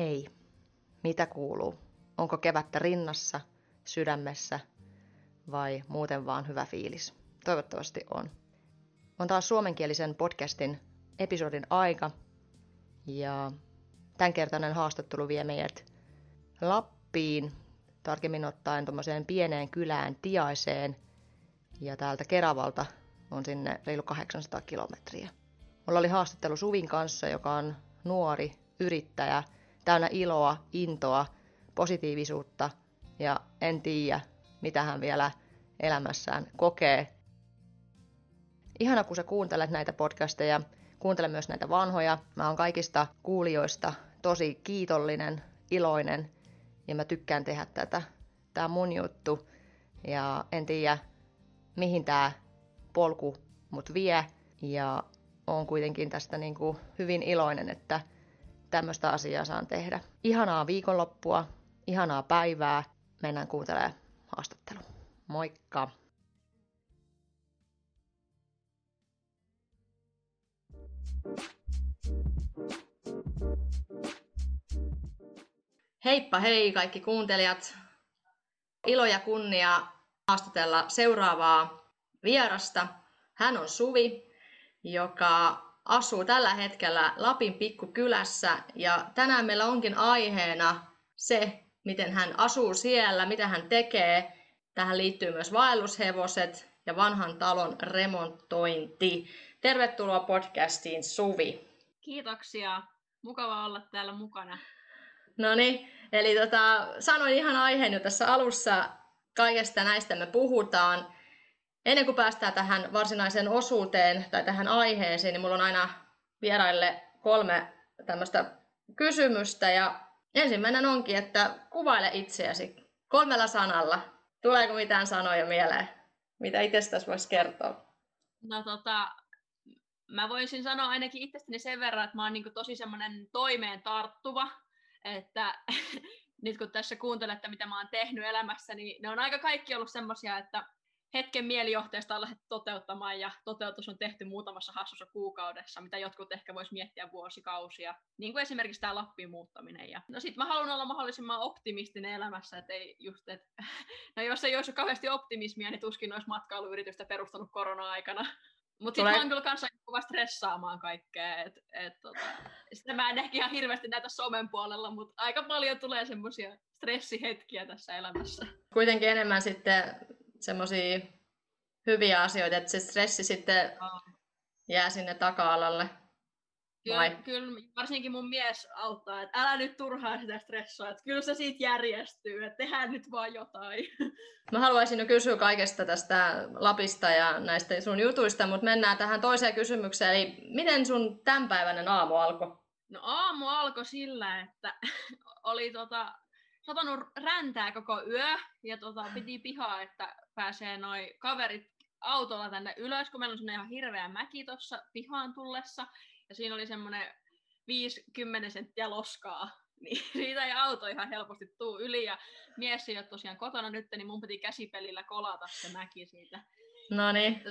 Hei, mitä kuuluu? Onko kevättä rinnassa, sydämessä vai muuten vaan hyvä fiilis? Toivottavasti on. On taas suomenkielisen podcastin episodin aika ja tämänkertainen haastattelu vie meidät Lappiin, tarkemmin ottaen tuommoiseen pieneen kylään Tiaiseen ja täältä Keravalta on sinne reilu 800 kilometriä. Mulla oli haastattelu Suvin kanssa, joka on nuori yrittäjä, täynnä iloa, intoa, positiivisuutta ja en tiedä, mitä hän vielä elämässään kokee. Ihana, kun sä kuuntelet näitä podcasteja, kuuntele myös näitä vanhoja. Mä oon kaikista kuulijoista tosi kiitollinen, iloinen ja mä tykkään tehdä tätä. Tää on mun juttu ja en tiedä, mihin tää polku mut vie ja on kuitenkin tästä niin kuin hyvin iloinen, että tämmöistä asiaa saan tehdä. Ihanaa viikonloppua, ihanaa päivää. Mennään kuuntelemaan haastattelu. Moikka! Heippa hei kaikki kuuntelijat! Ilo ja kunnia haastatella seuraavaa vierasta. Hän on Suvi, joka asuu tällä hetkellä Lapin pikkukylässä ja tänään meillä onkin aiheena se, miten hän asuu siellä, mitä hän tekee. Tähän liittyy myös vaellushevoset ja vanhan talon remontointi. Tervetuloa podcastiin Suvi. Kiitoksia. Mukava olla täällä mukana. No niin, eli tota, sanoin ihan aiheen jo tässä alussa. Kaikesta näistä me puhutaan. Ennen kuin päästään tähän varsinaiseen osuuteen tai tähän aiheeseen, niin mulla on aina vieraille kolme tämmöistä kysymystä. Ja ensimmäinen onkin, että kuvaile itseäsi kolmella sanalla. Tuleeko mitään sanoja mieleen? Mitä itsestäsi voisi kertoa? No tota, mä voisin sanoa ainakin itsestäni sen verran, että mä oon niin tosi semmoinen toimeen tarttuva, että nyt kun tässä kuuntelette, mitä mä oon tehnyt elämässä, niin ne on aika kaikki ollut semmoisia, että hetken mielijohteesta on lähdetty toteuttamaan ja toteutus on tehty muutamassa hassussa kuukaudessa, mitä jotkut ehkä vois miettiä vuosikausia, niin kuin esimerkiksi tämä Lappiin muuttaminen. Ja... No sit mä haluan olla mahdollisimman optimistinen elämässä, että ei just, et... no jos ei olisi kauheasti optimismia, niin tuskin olisi matkailuyritystä perustanut korona-aikana. Mutta sitten mä oon kyllä kanssa kova stressaamaan kaikkea. Et, et, tota, sitä mä en ehkä ihan hirveästi näitä somen puolella, mutta aika paljon tulee semmoisia stressihetkiä tässä elämässä. Kuitenkin enemmän sitten semmoisia hyviä asioita, että se stressi sitten jää sinne taka-alalle. Kyllä, kyllä, varsinkin mun mies auttaa, että älä nyt turhaa sitä stressoa, että kyllä se siitä järjestyy, että tehdään nyt vaan jotain. Mä haluaisin jo kysyä kaikesta tästä Lapista ja näistä sun jutuista, mutta mennään tähän toiseen kysymykseen, eli miten sun tämänpäiväinen aamu alkoi? No aamu alkoi sillä, että oli tota, satanut räntää koko yö ja tota, piti pihaa, että pääsee noi kaverit autolla tänne ylös, kun meillä on semmoinen ihan hirveä mäki tuossa pihaan tullessa. Ja siinä oli semmoinen 50 senttiä loskaa, niin siitä ei auto ihan helposti tuu yli. Ja mies ei ole tosiaan kotona nyt, niin mun piti käsipelillä kolata se mäki siitä. No niin.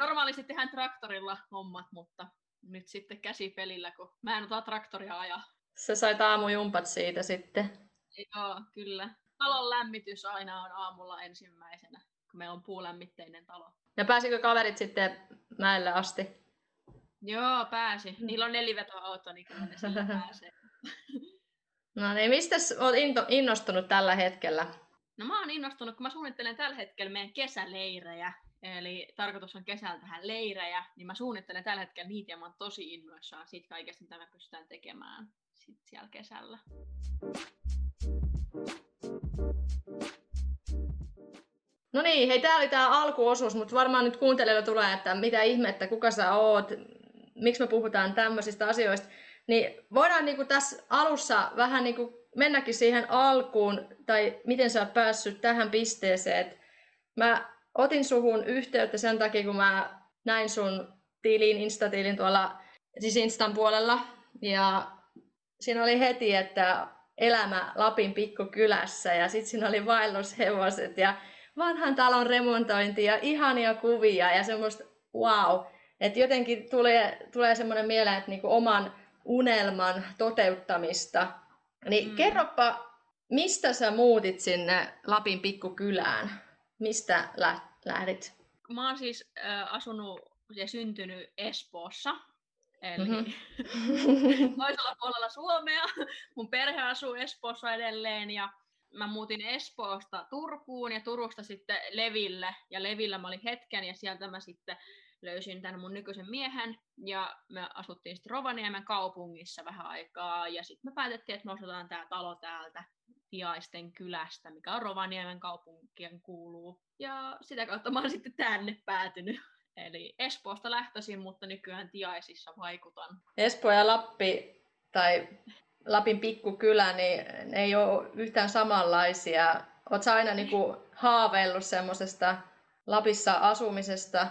Normaalisti tehdään traktorilla hommat, mutta nyt sitten käsipelillä, kun mä en ota traktoria ajaa. Sä sait aamujumpat siitä sitten. Joo, kyllä. Talon lämmitys aina on aamulla ensimmäisenä, kun meillä on puulämmitteinen talo. Ja pääsikö kaverit sitten mäelle asti? Joo, pääsi. Niillä on nelivetoauto, niin kyllä ne sillä pääsee. No niin, mistä olet innostunut tällä hetkellä? No mä oon innostunut, kun mä suunnittelen tällä hetkellä meidän kesäleirejä. Eli tarkoitus on kesällä tähän leirejä, niin mä suunnittelen tällä hetkellä niitä ja mä oon tosi innoissaan siitä kaikesta, mitä me pystytään tekemään sit siellä kesällä. No niin, hei, tää oli tää alkuosuus, mutta varmaan nyt kuuntelijoilla tulee, että mitä ihmettä, kuka sä oot, miksi me puhutaan tämmöisistä asioista. Niin voidaan niin kuin tässä alussa vähän niin kuin mennäkin siihen alkuun, tai miten sä oot päässyt tähän pisteeseen. Mä otin suhun yhteyttä sen takia, kun mä näin sun tilin, Insta-tilin tuolla, siis Instan puolella. Ja siinä oli heti, että elämä Lapin pikkukylässä ja sitten siinä oli vaellushevoset ja vanhan talon remontointi ja ihania kuvia ja semmoista wow. Että jotenkin tulee, tulee semmoinen mieleen, että niinku oman unelman toteuttamista Niin mm. kerropa, mistä sä muutit sinne Lapin pikkukylään? Mistä lä- lähdit? Mä oon siis äh, asunut ja syntynyt Espoossa, eli mm-hmm. toisella puolella Suomea. Mun perhe asuu Espoossa edelleen ja mä muutin Espoosta Turkuun ja Turusta sitten Leville. Ja Levillä mä olin hetken ja sieltä mä sitten löysin tämän mun nykyisen miehen ja me asuttiin sitten Rovaniemen kaupungissa vähän aikaa ja sitten me päätettiin, että me osataan tämä talo täältä Tiaisten kylästä, mikä on Rovaniemen kaupunkien kuuluu. Ja sitä kautta mä oon sitten tänne päätynyt. Eli Espoosta lähtöisin, mutta nykyään Tiaisissa vaikutan. Espoo ja Lappi tai Lapin pikkukylä, niin ne ei ole yhtään samanlaisia. Oletko aina niin kuin haaveillut semmoisesta Lapissa asumisesta?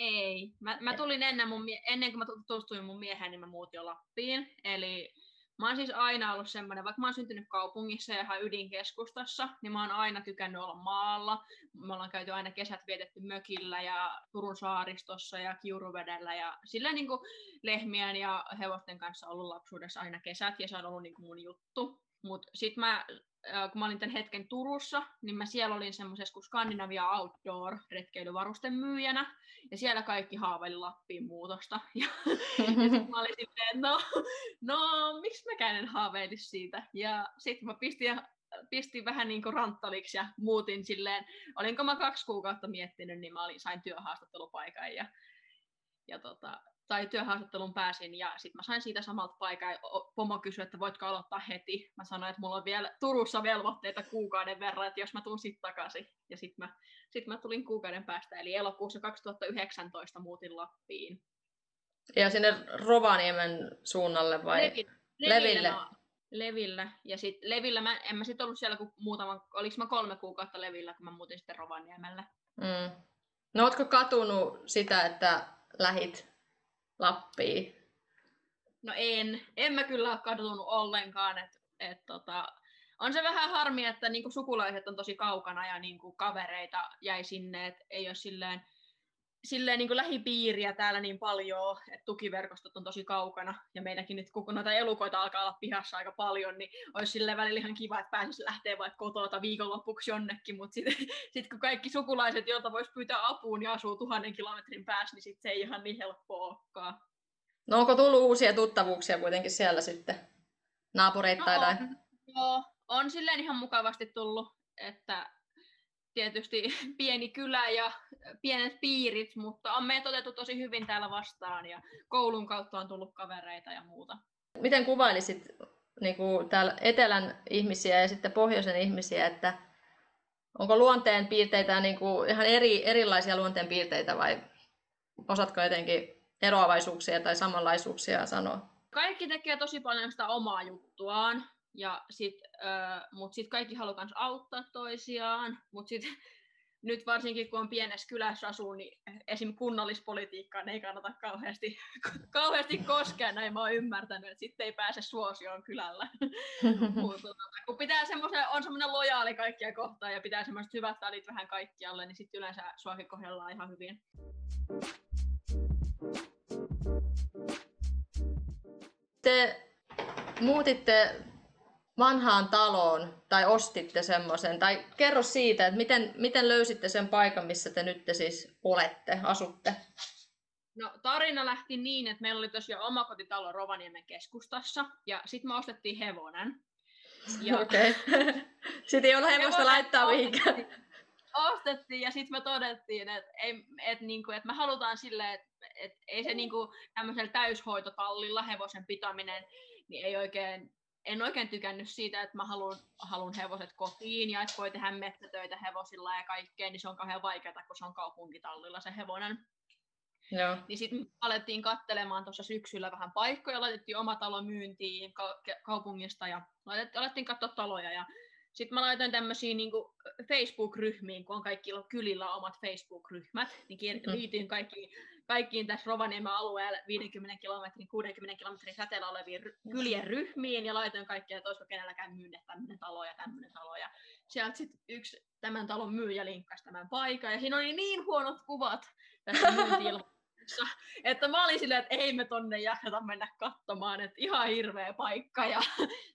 Ei. Mä, mä tulin ennen, mun, ennen kuin mä tutustuin mun mieheen, niin mä muutin jo Lappiin. Eli Mä oon siis aina ollut semmoinen, vaikka mä oon syntynyt kaupungissa ja ihan ydinkeskustassa, niin mä oon aina tykännyt olla maalla. Me ollaan käyty aina kesät vietetty mökillä ja Turun saaristossa ja Kiuruvedellä ja sillä niin kuin lehmien ja hevosten kanssa ollut lapsuudessa aina kesät ja se on ollut niin kuin mun juttu. Mutta sitten mä kun mä olin tämän hetken Turussa, niin mä siellä olin semmoisessa kuin Skandinavia Outdoor retkeilyvarusten myyjänä, ja siellä kaikki haaveili Lappiin muutosta. Ja, ja sitten mä olin silleen, no, no miksi mä en haaveilisi siitä? Ja sitten mä pistin, pistin vähän niin kuin ranttaliksi ja muutin silleen, olinko mä kaksi kuukautta miettinyt, niin mä olin, sain työhaastattelupaikan ja, ja tota, tai työhaastattelun pääsin ja sitten mä sain siitä samalta paikan ja pomo kysyi, että voitko aloittaa heti. Mä sanoin, että mulla on vielä Turussa velvoitteita kuukauden verran, että jos mä tuun sitten takaisin. Ja sitten mä, sit mä tulin kuukauden päästä, eli elokuussa 2019 muutin Lappiin. Ja sinne Rovaniemen suunnalle vai? Levi, Leville. Leville. Levillä. Ja sitten Levillä, mä, en mä sitten ollut siellä kuin muutaman, oliko mä kolme kuukautta Levillä, kun mä muutin sitten Rovaniemelle. Mm. No ootko katunut sitä, että lähit Lappiin? No en. En mä kyllä ole katunut ollenkaan. Et, et tota, on se vähän harmi, että niinku sukulaiset on tosi kaukana ja niinku kavereita jäi sinne, että ei ole silleen, silleen niin kuin lähipiiriä täällä niin paljon, että tukiverkostot on tosi kaukana, ja meidänkin nyt kun noita elukoita alkaa olla pihassa aika paljon, niin olisi sille välillä ihan kiva, että pääsisi lähteä vaikka kotota viikonloppuksi jonnekin, mutta sitten sit kun kaikki sukulaiset, joilta voisi pyytää apuun ja asuu tuhannen kilometrin päässä, niin sitten se ei ihan niin helppoa olekaan. No onko tullut uusia tuttavuuksia kuitenkin siellä sitten? Naapureita no, tai? Joo, on silleen ihan mukavasti tullut, että tietysti pieni kylä ja pienet piirit, mutta on meidät otettu tosi hyvin täällä vastaan ja koulun kautta on tullut kavereita ja muuta. Miten kuvailisit niin kuin täällä etelän ihmisiä ja sitten pohjoisen ihmisiä, että onko luonteen piirteitä niin kuin ihan eri, erilaisia luonteen piirteitä vai osaatko jotenkin eroavaisuuksia tai samanlaisuuksia sanoa? Kaikki tekee tosi paljon sitä omaa juttuaan. Ja sit, äh, mut sit kaikki haluaa auttaa toisiaan, mutta sit nyt varsinkin kun on pienessä kylässä asuu, niin esim. kunnallispolitiikkaan ei kannata kauheasti, kauheasti koskea, näin mä oon ymmärtänyt, että sitten ei pääse suosioon kylällä. Mutta tota, kun pitää on semmoinen lojaali kaikkia kohtaan ja pitää semmoiset hyvät välit vähän kaikkialle, niin sitten yleensä suakin kohdellaan ihan hyvin. Te muutitte vanhaan taloon tai ostitte semmoisen? Tai kerro siitä, että miten, miten löysitte sen paikan, missä te nyt siis olette, asutte? No tarina lähti niin, että meillä oli tosiaan omakotitalo Rovaniemen keskustassa ja sitten me ostettiin hevonen. Ja... Okei. Okay. sitten ei ole hevosta laittaa mihinkään. Ostettiin ja sitten me todettiin, että, ei, että, niinku, että me halutaan silleen, että, että ei se niinku, tämmöisellä täyshoitotallilla hevosen pitäminen niin ei oikein en oikein tykännyt siitä, että mä haluan, haluan hevoset kotiin ja että voi tehdä metsätöitä hevosilla ja kaikkea, niin se on kauhean vaikeaa, kun se on kaupunkitallilla se hevonen. Joo. Niin sitten alettiin katselemaan tuossa syksyllä vähän paikkoja, laitettiin oma talo myyntiin ka- kaupungista ja laitettiin, alettiin katsoa taloja ja sitten mä laitoin tämmöisiin niin Facebook-ryhmiin, kun on kaikki kylillä omat Facebook-ryhmät, niin mm. liityin kaikkiin kaikkiin tässä Rovaniemen alueella 50 kilometrin, 60 kilometrin säteellä oleviin kylien ryhmiin ja laitoin kaikkia, että olisiko kenelläkään myynne tämmöinen talo ja tämmöinen talo. Ja sieltä sitten yksi tämän talon myyjä linkkasi tämän paikan ja siinä oli niin huonot kuvat tästä että mä olin silleen, että ei me tonne jakseta mennä katsomaan, että ihan hirveä paikka. Ja,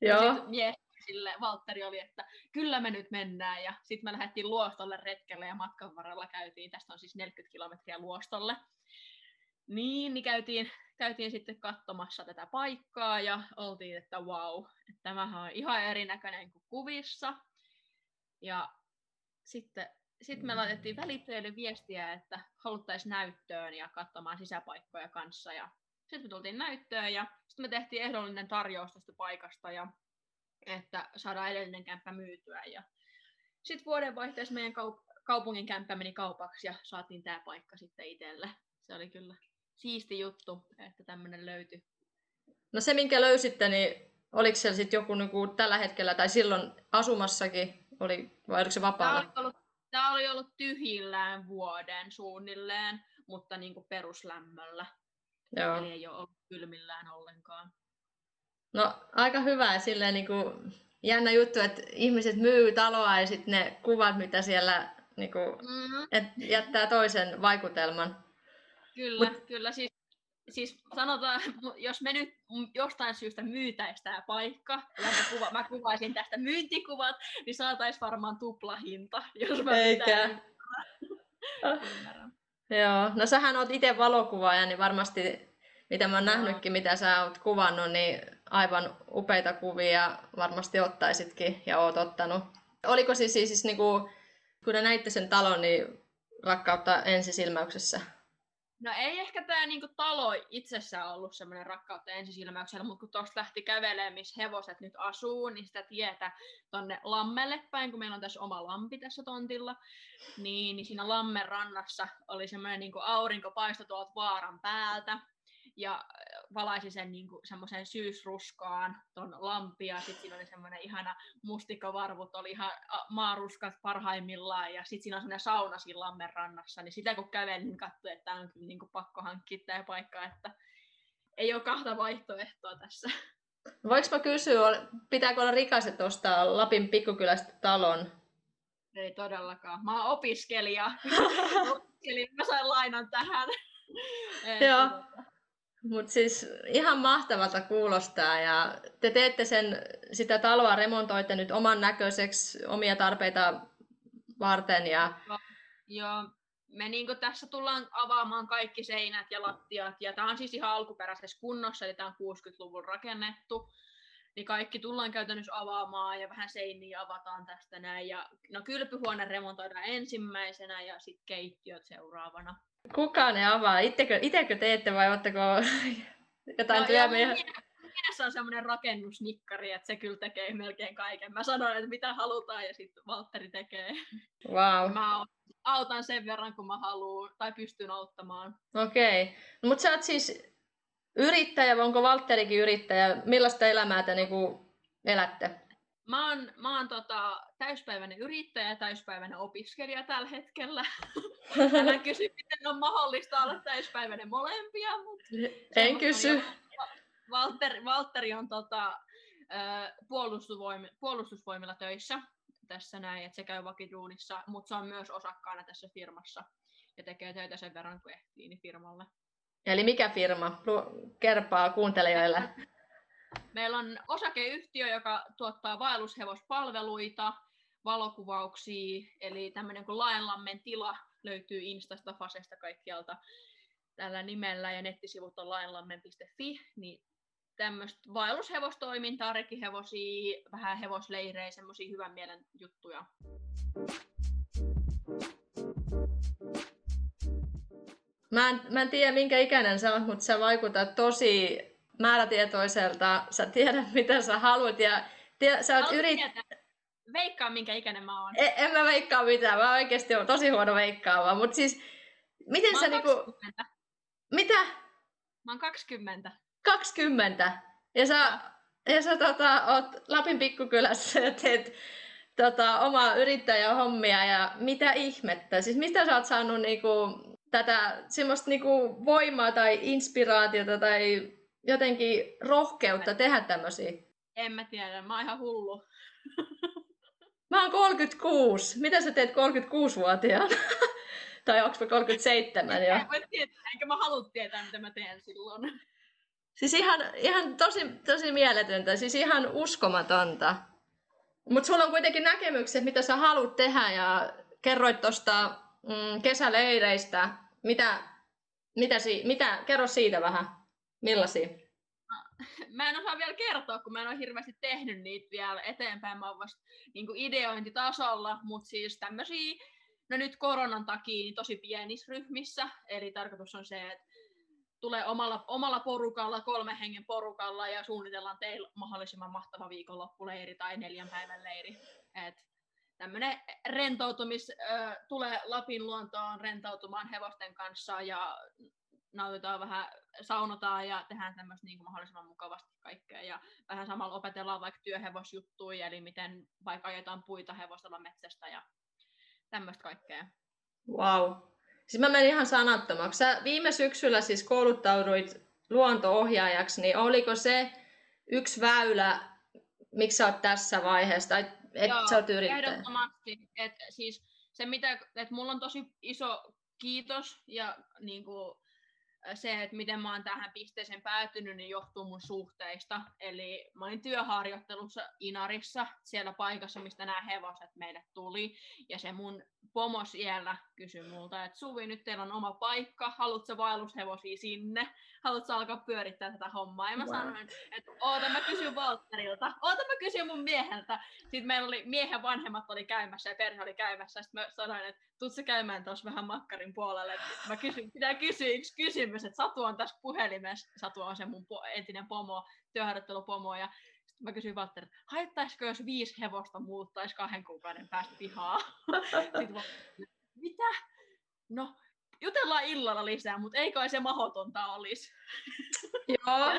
Joo. ja sitten mies sille, Valtteri oli, että kyllä me nyt mennään. Ja sitten me lähdettiin Luostolle retkelle ja matkan varrella käytiin, tästä on siis 40 kilometriä Luostolle. Niin, niin käytiin, käytiin sitten katsomassa tätä paikkaa ja oltiin, että wow, että tämähän on ihan erinäköinen kuin kuvissa. Ja sitten sitten me laitettiin välittäjille viestiä, että haluttaisiin näyttöön ja katsomaan sisäpaikkoja kanssa. Ja sitten me tultiin näyttöön ja sitten me tehtiin ehdollinen tarjous tästä paikasta, ja, että saadaan edellinen kämppä myytyä. Ja sitten vuodenvaihteessa meidän kaup- kaupungin kämppä meni kaupaksi ja saatiin tämä paikka sitten itselle. Se oli kyllä siisti juttu, että tämmöinen löytyi. No se, minkä löysitte, niin oliko siellä sitten joku niinku tällä hetkellä tai silloin asumassakin, oli, vai oliko se vapaalla? Tämä oli ollut, tämä oli ollut tyhjillään vuoden suunnilleen, mutta niin kuin peruslämmöllä. Joo. Eli ei ole ollut kylmillään ollenkaan. No aika hyvä silleen niin kuin, jännä juttu, että ihmiset myy taloa ja sitten ne kuvat, mitä siellä niin kuin, Mm-hmm. et jättää toisen vaikutelman. Kyllä, Mut... kyllä. Siis, siis sanotaan, jos me nyt jostain syystä myytäisiin tämä paikka, ja mä, kuva, mä kuvaisin tästä myyntikuvat, niin saataisiin varmaan tuplahinta, jos mä Eikä. Ymmärrän. Joo, no sähän oot itse valokuvaaja, niin varmasti mitä mä oon nähnytkin, mitä sä oot kuvannut, niin aivan upeita kuvia varmasti ottaisitkin ja oot ottanut. Oliko siis, siis, siis niin kuin, kun te näitte sen talon, niin rakkautta ensisilmäyksessä? No ei ehkä tämä niinku talo itsessään ollut semmoinen rakkautta ensisilmäyksellä, mutta kun tuosta lähti kävelemään, missä hevoset nyt asuu, niin sitä tietä tonne lammelle päin, kun meillä on tässä oma lampi tässä tontilla, niin, niin siinä lammen rannassa oli semmoinen niinku aurinko paistoi tuolta vaaran päältä, ja valaisi sen niinku semmoiseen syysruskaan ton lampia, sitten siinä oli semmoinen ihana mustikkavarvut, oli ihan maaruskat parhaimmillaan, ja sitten siinä on semmoinen sauna siinä lammen rannassa, niin sitä kun kävelin, niin katsoin, että tämä on kyllä niinku pakko hankkia tämä paikka, että ei ole kahta vaihtoehtoa tässä. Voinko mä kysyä, pitääkö olla rikaset ostaa Lapin pikkukylästä talon? Ei todellakaan. Mä oon opiskelija. Eli mä sain lainan tähän. Joo. Mutta siis ihan mahtavalta kuulostaa ja te teette sen, sitä taloa remontoitte nyt oman näköiseksi omia tarpeita varten. Ja... Joo, me niin tässä tullaan avaamaan kaikki seinät ja lattiat ja tämä on siis ihan alkuperäisessä kunnossa, eli tämä on 60-luvun rakennettu. Niin kaikki tullaan käytännössä avaamaan ja vähän seiniä avataan tästä näin. Ja, no kylpyhuone remontoidaan ensimmäisenä ja sitten keittiöt seuraavana. Kuka ne avaa? Ittekö, itekö teette vai oletteko jotain no, työmiä? Mies on semmoinen rakennusnikkari, että se kyllä tekee melkein kaiken. Mä sanon, että mitä halutaan ja sitten Valtteri tekee. Wow. Mä autan sen verran, kun mä haluan tai pystyn auttamaan. Okei. Okay. No, mutta sä oot siis yrittäjä, vai onko Valtterikin yrittäjä? Millaista elämää te niinku elätte? Mä oon, mä oon tota, täyspäiväinen yrittäjä ja täyspäiväinen opiskelija tällä hetkellä. Älä kysy, miten on mahdollista olla täyspäiväinen molempia. Mutta en kysy. Valtteri, Valtteri on tota, puolustusvoimilla, puolustusvoimilla töissä tässä näin, että se käy vakiduunissa, mutta se on myös osakkaana tässä firmassa ja tekee töitä sen verran, kun ehtii niin firmalle. Eli mikä firma? Kerpaa kuuntelijoille. Meillä on osakeyhtiö, joka tuottaa vaellushevospalveluita, valokuvauksia, eli tämmöinen kuin Laenlammen tila löytyy Instasta, Fasesta kaikkialta tällä nimellä, ja nettisivut on laenlammen.fi, niin tämmöistä vaellushevostoimintaa, rekihevosia, vähän hevosleirejä, semmoisia hyvän mielen juttuja. Mä en, mä en tiedä minkä ikäinen sä oot, mutta sä vaikutat tosi määrätietoiselta. Sä tiedät mitä sä haluat ja tie, sä oot yrit... Veikkaa minkä ikäinen mä oon. En, en mä veikkaa mitään, mä oikeasti oon tosi huono veikkaava, mutta siis miten mä sä niinku... 20. Mitä? Mä oon 20. 20. Ja sä, ja sä tota, oot Lapin pikkukylässä ja teet tota, omaa yrittäjähommia ja mitä ihmettä. Siis mistä sä oot saanut niinku, tätä semmoista niinku voimaa tai inspiraatiota tai jotenkin rohkeutta tehdä tämmöisiä? En mä tiedä, mä oon ihan hullu. Mä oon 36. Mitä sä teet 36-vuotiaana? Tai onko 37 jo? En tietää, enkä mä halua tietää, mitä mä teen silloin. Siis ihan, ihan tosi, tosi mieletöntä, siis ihan uskomatonta. Mutta sulla on kuitenkin näkemykset, mitä sä haluat tehdä ja kerroit tuosta mm, kesäleireistä. Mitä, mitä, si, mitä, kerro siitä vähän. Millaisia? Mä en osaa vielä kertoa, kun mä en ole hirveästi tehnyt niitä vielä eteenpäin. Mä oon vasta niin ideointitasolla, mutta siis tämmöisiä, no nyt koronan takia niin tosi pienissä ryhmissä. Eli tarkoitus on se, että tulee omalla, omalla porukalla, kolme hengen porukalla ja suunnitellaan teille mahdollisimman mahtava viikonloppuleiri tai neljän päivän leiri. Et tämmöinen rentoutumis, äh, tulee Lapin luontoon rentoutumaan hevosten kanssa ja nautitaan vähän, saunotaan ja tehdään tämmöistä niin mahdollisimman mukavasti kaikkea. Ja vähän samalla opetellaan vaikka työhevosjuttuja, eli miten vaikka ajetaan puita hevosella metsästä ja tämmöistä kaikkea. Wow. Siis mä menin ihan sanattomaksi. Sä viime syksyllä siis kouluttauduit luonto-ohjaajaksi, niin oliko se yksi väylä, miksi sä oot tässä vaiheessa? Tai et Joo, sä oot yrittäjä? ehdottomasti. Et siis se, mitä, että mulla on tosi iso kiitos ja niin kuin, se, että miten mä oon tähän pisteeseen päätynyt, niin johtuu mun suhteista. Eli mä olin työharjoittelussa Inarissa, siellä paikassa, mistä nämä hevoset meille tuli. Ja se mun pomo siellä kysyi multa, että Suvi, nyt teillä on oma paikka, haluatko vaellushevosia sinne? Haluatko alkaa pyörittää tätä hommaa? Ja mä wow. sanoin, että oota, mä kysyn Walterilta, oota, mä kysyn mun mieheltä. Sitten meillä oli, miehen vanhemmat oli käymässä ja perhe oli käymässä. Sitten mä sanoin, että tuut sä käymään tuossa vähän makkarin puolelle. Mä kysyn, pitää kysyä yksi kysymys, että Satu on tässä puhelimessa. Satu on se mun entinen pomo, työharjoittelupomo. Ja mä kysyin että haittaisiko jos viisi hevosta muuttaisi kahden kuukauden päästä pihaa? Sitten mitä? No, jutellaan illalla lisää, mutta ei kai se mahotonta olisi. Joo.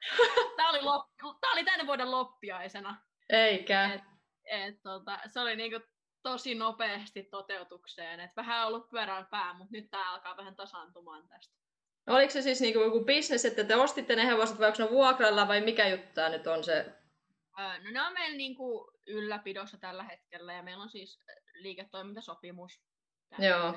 Tämä oli, loppi, tämä oli tänne vuoden loppiaisena. Eikä. Et, et, tota, se oli niinku tosi nopeasti toteutukseen. Et vähän ollut pyörällä pää, mutta nyt tämä alkaa vähän tasaantumaan tästä. Oliko se siis niinku joku bisnes, että te ostitte ne hevoset vai onko ne vuokralla vai mikä juttu tämä nyt on se? no ne on meillä niinku ylläpidossa tällä hetkellä ja meillä on siis liiketoimintasopimus. Joo.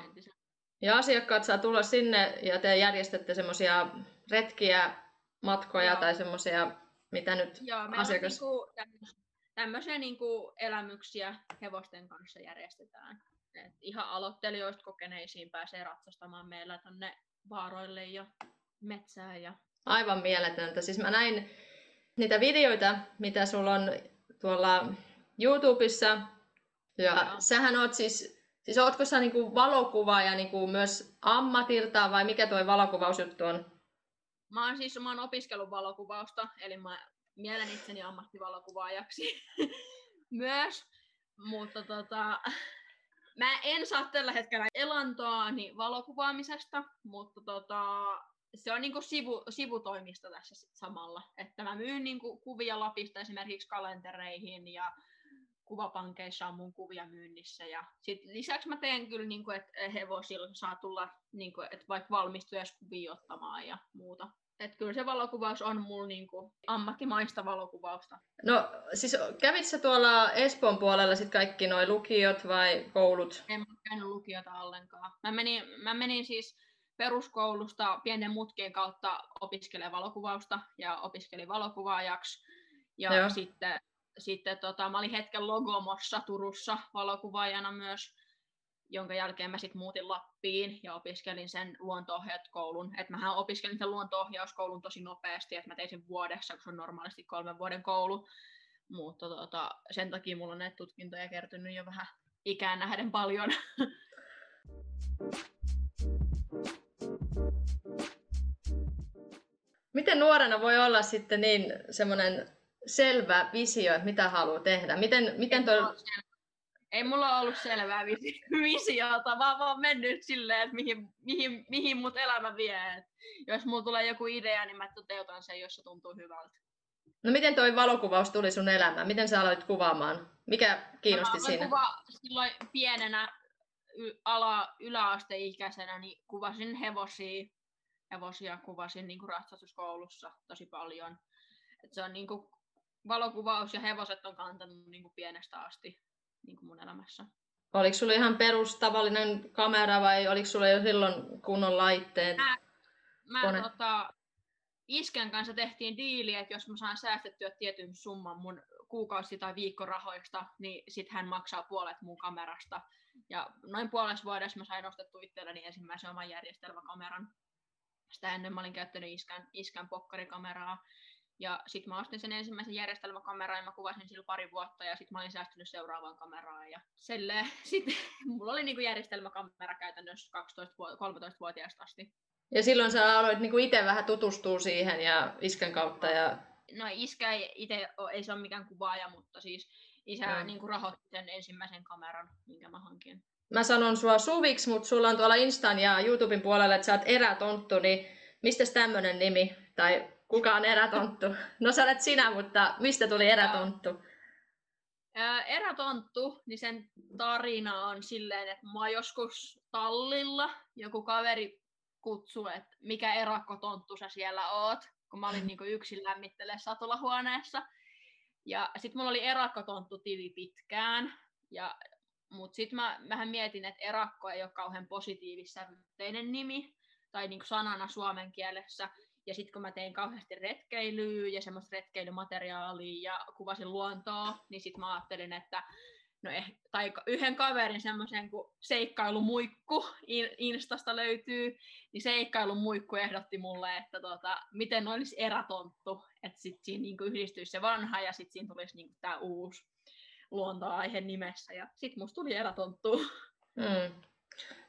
Ja asiakkaat saa tulla sinne ja te järjestätte semmoisia retkiä, matkoja Joo. tai semmoisia, mitä nyt Joo, asiakas... On niinku tämmöisiä niinku elämyksiä hevosten kanssa järjestetään. Et ihan aloittelijoista kokeneisiin pääsee ratsastamaan meillä tonne vaaroille ja metsään. Ja... Aivan mieletöntä. Siis mä näin niitä videoita, mitä sulla on tuolla YouTubessa. Ja Joo. sähän oot siis, siis ootko sä niinku valokuvaaja niinku myös ammatilta vai mikä toi valokuvausjuttu on? Mä oon siis mä oon opiskellut valokuvausta, eli mä mielen itseni ammattivalokuvaajaksi myös, mutta tota, mä en saa tällä hetkellä elantoani valokuvaamisesta, mutta tota, se on niinku sivu, sivutoimista tässä samalla. Että mä myyn niinku kuvia Lapista esimerkiksi kalentereihin ja kuvapankeissa on mun kuvia myynnissä. Ja sit lisäksi mä teen kyllä, niinku, että hevosilla saa tulla niinku, että vaikka valmistujaiskuvia ottamaan ja muuta. Että kyllä se valokuvaus on mulla niinku ammattimaista valokuvausta. No siis kävit sä tuolla Espoon puolella sit kaikki noi lukiot vai koulut? En mä käynyt lukiota ollenkaan. Mä menin, mä menin siis peruskoulusta pienen mutkien kautta opiskelemaan valokuvausta ja opiskelin valokuvaajaksi. Ja Joo. sitten, sitten tota, mä olin hetken Logomossa Turussa valokuvaajana myös jonka jälkeen mä sitten muutin Lappiin ja opiskelin sen luonto koulun. Et mähän opiskelin sen luonto tosi nopeasti, että mä tein sen vuodessa, kun se on normaalisti kolmen vuoden koulu. Mutta tota, sen takia mulla on näitä tutkintoja kertynyt jo vähän ikään nähden paljon. Miten nuorena voi olla sitten niin semmoinen selvä visio, että mitä haluaa tehdä? Miten, miten toi ei mulla ollut selvää visiota, vaan vaan mennyt silleen, että mihin, mihin, mihin mut elämä vie. Et jos mulla tulee joku idea, niin mä toteutan sen, jos se tuntuu hyvältä. No miten toi valokuvaus tuli sun elämään? Miten sä aloit kuvaamaan? Mikä kiinnosti no, siinä? Kuva, silloin pienenä y- ala, yläasteikäisenä niin kuvasin hevosia, hevosia kuvasin niin kuin ratsastuskoulussa tosi paljon. Et se on niin kuin, valokuvaus ja hevoset on kantanut niin kuin pienestä asti niin kuin mun elämässä. Oliko sulla ihan perustavallinen kamera vai oliko sulla jo silloin kunnon laitteet? Mä, mä tota, isken kanssa tehtiin diili, että jos mä saan säästettyä tietyn summan mun kuukausi- tai viikkorahoista, niin sit hän maksaa puolet mun kamerasta. Ja noin puolessa vuodessa mä sain ostettu itselleni ensimmäisen oman järjestelmäkameran. Sitä ennen mä olin käyttänyt iskän, iskän pokkarikameraa. Ja sitten mä ostin sen ensimmäisen järjestelmäkameran ja mä kuvasin sillä pari vuotta ja sitten mä olin säästynyt seuraavaan kameraan. Ja sitten mulla oli niinku järjestelmäkamera käytännössä 12-13-vuotiaasta asti. Ja silloin sä aloit niinku itse vähän tutustua siihen ja iskän kautta. Ja... No iskä ei itse ei se ole mikään kuvaaja, mutta siis isä no. niin rahoitti sen ensimmäisen kameran, minkä mä hankin. Mä sanon sua Suviksi, mutta sulla on tuolla Instan ja YouTuben puolella, että sä oot erätonttu, niin mistä tämmönen nimi? Tai kuka on erätonttu? No sä olet sinä, mutta mistä tuli erätonttu? Erätonttu, niin sen tarina on silleen, että mä joskus tallilla, joku kaveri kutsui, että mikä erakkotonttu sä siellä oot, kun mä olin niinku yksin lämmittelee satulahuoneessa. Ja sitten mulla oli erakkotonttu tili pitkään, ja, mutta sitten mä vähän mietin, että erakko ei ole kauhean positiivissävytteinen nimi, tai niinku sanana suomen kielessä. Ja sitten kun mä tein kauheasti retkeilyä ja semmoista retkeilymateriaalia ja kuvasin luontoa, niin sitten mä ajattelin, että no eh, tai yhden kaverin semmoisen kuin seikkailumuikku Instasta löytyy, niin seikkailumuikku ehdotti mulle, että tota, miten olisi erätonttu, että sitten siinä niinku yhdistyisi se vanha ja sitten siinä tulisi niinku tämä uusi luontoaihe nimessä ja sitten musta tuli erätonttu. Mm.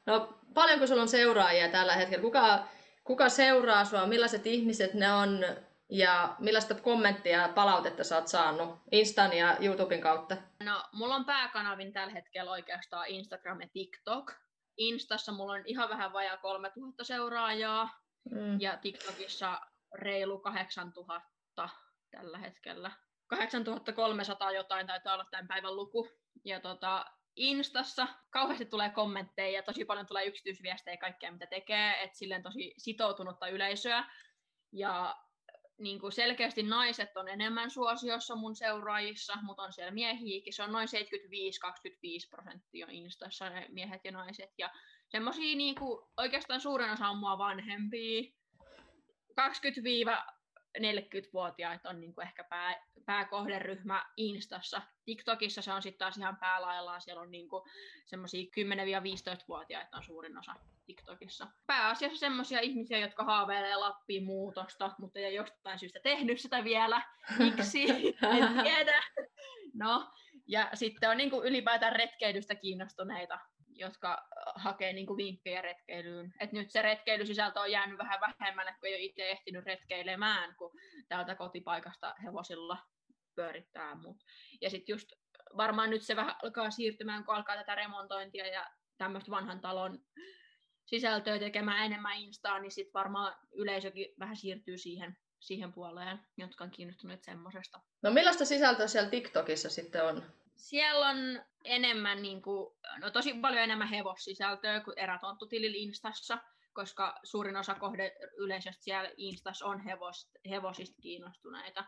No paljonko sulla on seuraajia tällä hetkellä? Kuka, kuka seuraa sua? Millaiset ihmiset ne on? Ja millaista kommenttia ja palautetta sä oot saanut Instan ja YouTuben kautta? No, mulla on pääkanavin tällä hetkellä oikeastaan Instagram ja TikTok. Instassa mulla on ihan vähän vajaa 3000 seuraajaa mm. ja TikTokissa reilu 8000 tällä hetkellä. 8300 jotain taitaa olla tämän päivän luku. Ja tota, Instassa kauheasti tulee kommentteja ja tosi paljon tulee yksityisviestejä kaikkea mitä tekee, että silleen tosi sitoutunutta yleisöä. Ja niin kuin selkeästi naiset on enemmän suosiossa mun seuraajissa, mutta on siellä miehiäkin. Se on noin 75-25 prosenttia Instassa ne miehet ja naiset. Ja semmosia niin kuin, oikeastaan suurin osa on mua vanhempia. 40-vuotiaat on niin kuin ehkä pää, pääkohderyhmä Instassa. TikTokissa se on sitten taas ihan päälaillaan, siellä on niin semmoisia 10-15-vuotiaita on suurin osa TikTokissa. Pääasiassa semmoisia ihmisiä, jotka haaveilee Lappiin muutosta, mutta ei jostain syystä tehnyt sitä vielä. Miksi? en tiedä. No, ja sitten on niin kuin ylipäätään retkeilystä kiinnostuneita jotka hakee niin kuin vinkkejä retkeilyyn. Et nyt se retkeilysisältö on jäänyt vähän vähemmälle, kun ei ole itse ehtinyt retkeilemään, kun täältä kotipaikasta hevosilla pyörittää. Mut. Ja sitten just varmaan nyt se vähän alkaa siirtymään, kun alkaa tätä remontointia ja tämmöistä vanhan talon sisältöä tekemään enemmän Instaa, niin sitten varmaan yleisökin vähän siirtyy siihen, siihen puoleen, jotka on kiinnostuneet semmoisesta. No millaista sisältöä siellä TikTokissa sitten on? Siellä on enemmän, niin kuin, no tosi paljon enemmän hevossisältöä kuin erätonttutilillä Instassa, koska suurin osa kohde yleisöstä siellä Instassa on hevos, hevosista kiinnostuneita.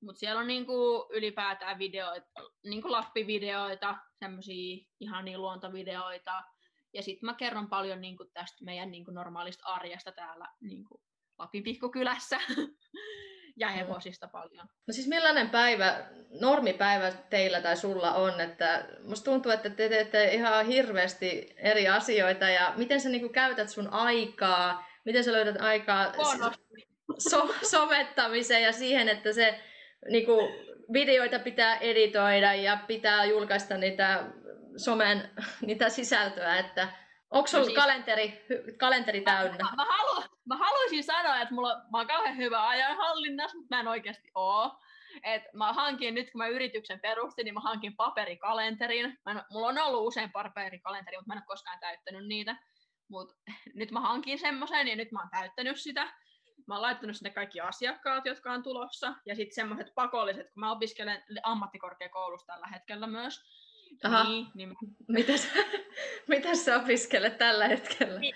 Mutta siellä on niinku ylipäätään videoita, niinku lappivideoita, semmoisia ihania luontovideoita. Ja sitten mä kerron paljon niinku tästä meidän niinku normaalista arjesta täällä niinku Lapin pikkukylässä. ja hevosista paljon. No siis millainen päivä, normipäivä teillä tai sulla on? Että musta tuntuu, että te teette ihan hirveästi eri asioita ja miten sä niinku käytät sun aikaa, miten sä löydät aikaa so- somettamiseen ja siihen, että se niinku, videoita pitää editoida ja pitää julkaista niitä somen niitä sisältöä, että Onko sulla no siis, kalenteri, kalenteri täynnä? Mä, mä, halu, mä haluaisin sanoa, että mulla, mä oon kauhean hyvä ajanhallinnassa, mutta mä en oikeasti oo. Et mä hankin, nyt kun mä yrityksen perustin, niin mä hankin paperikalenterin. Mä en, mulla on ollut usein paperikalenteri, mutta mä en ole koskaan täyttänyt niitä. Mut nyt mä hankin semmoisen ja nyt mä oon täyttänyt sitä. Mä oon laittanut sinne kaikki asiakkaat, jotka on tulossa. Ja sitten semmoiset pakolliset, kun mä opiskelen ammattikorkeakoulussa tällä hetkellä myös Aha. Niin, niin... Mitäs, mitäs sä opiskelet tällä hetkellä? Li-